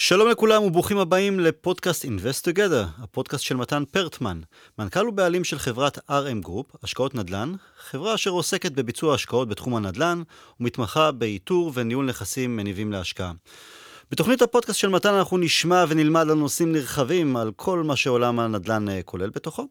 שלום לכולם וברוכים הבאים לפודקאסט Invest Together, הפודקאסט של מתן פרטמן, מנכ"ל ובעלים של חברת RM Group, השקעות נדל"ן, חברה אשר עוסקת בביצוע השקעות בתחום הנדל"ן ומתמחה באיתור וניהול נכסים מניבים להשקעה. בתוכנית הפודקאסט של מתן אנחנו נשמע ונלמד על נושאים נרחבים על כל מה שעולם הנדל"ן אה, כולל בתוכו.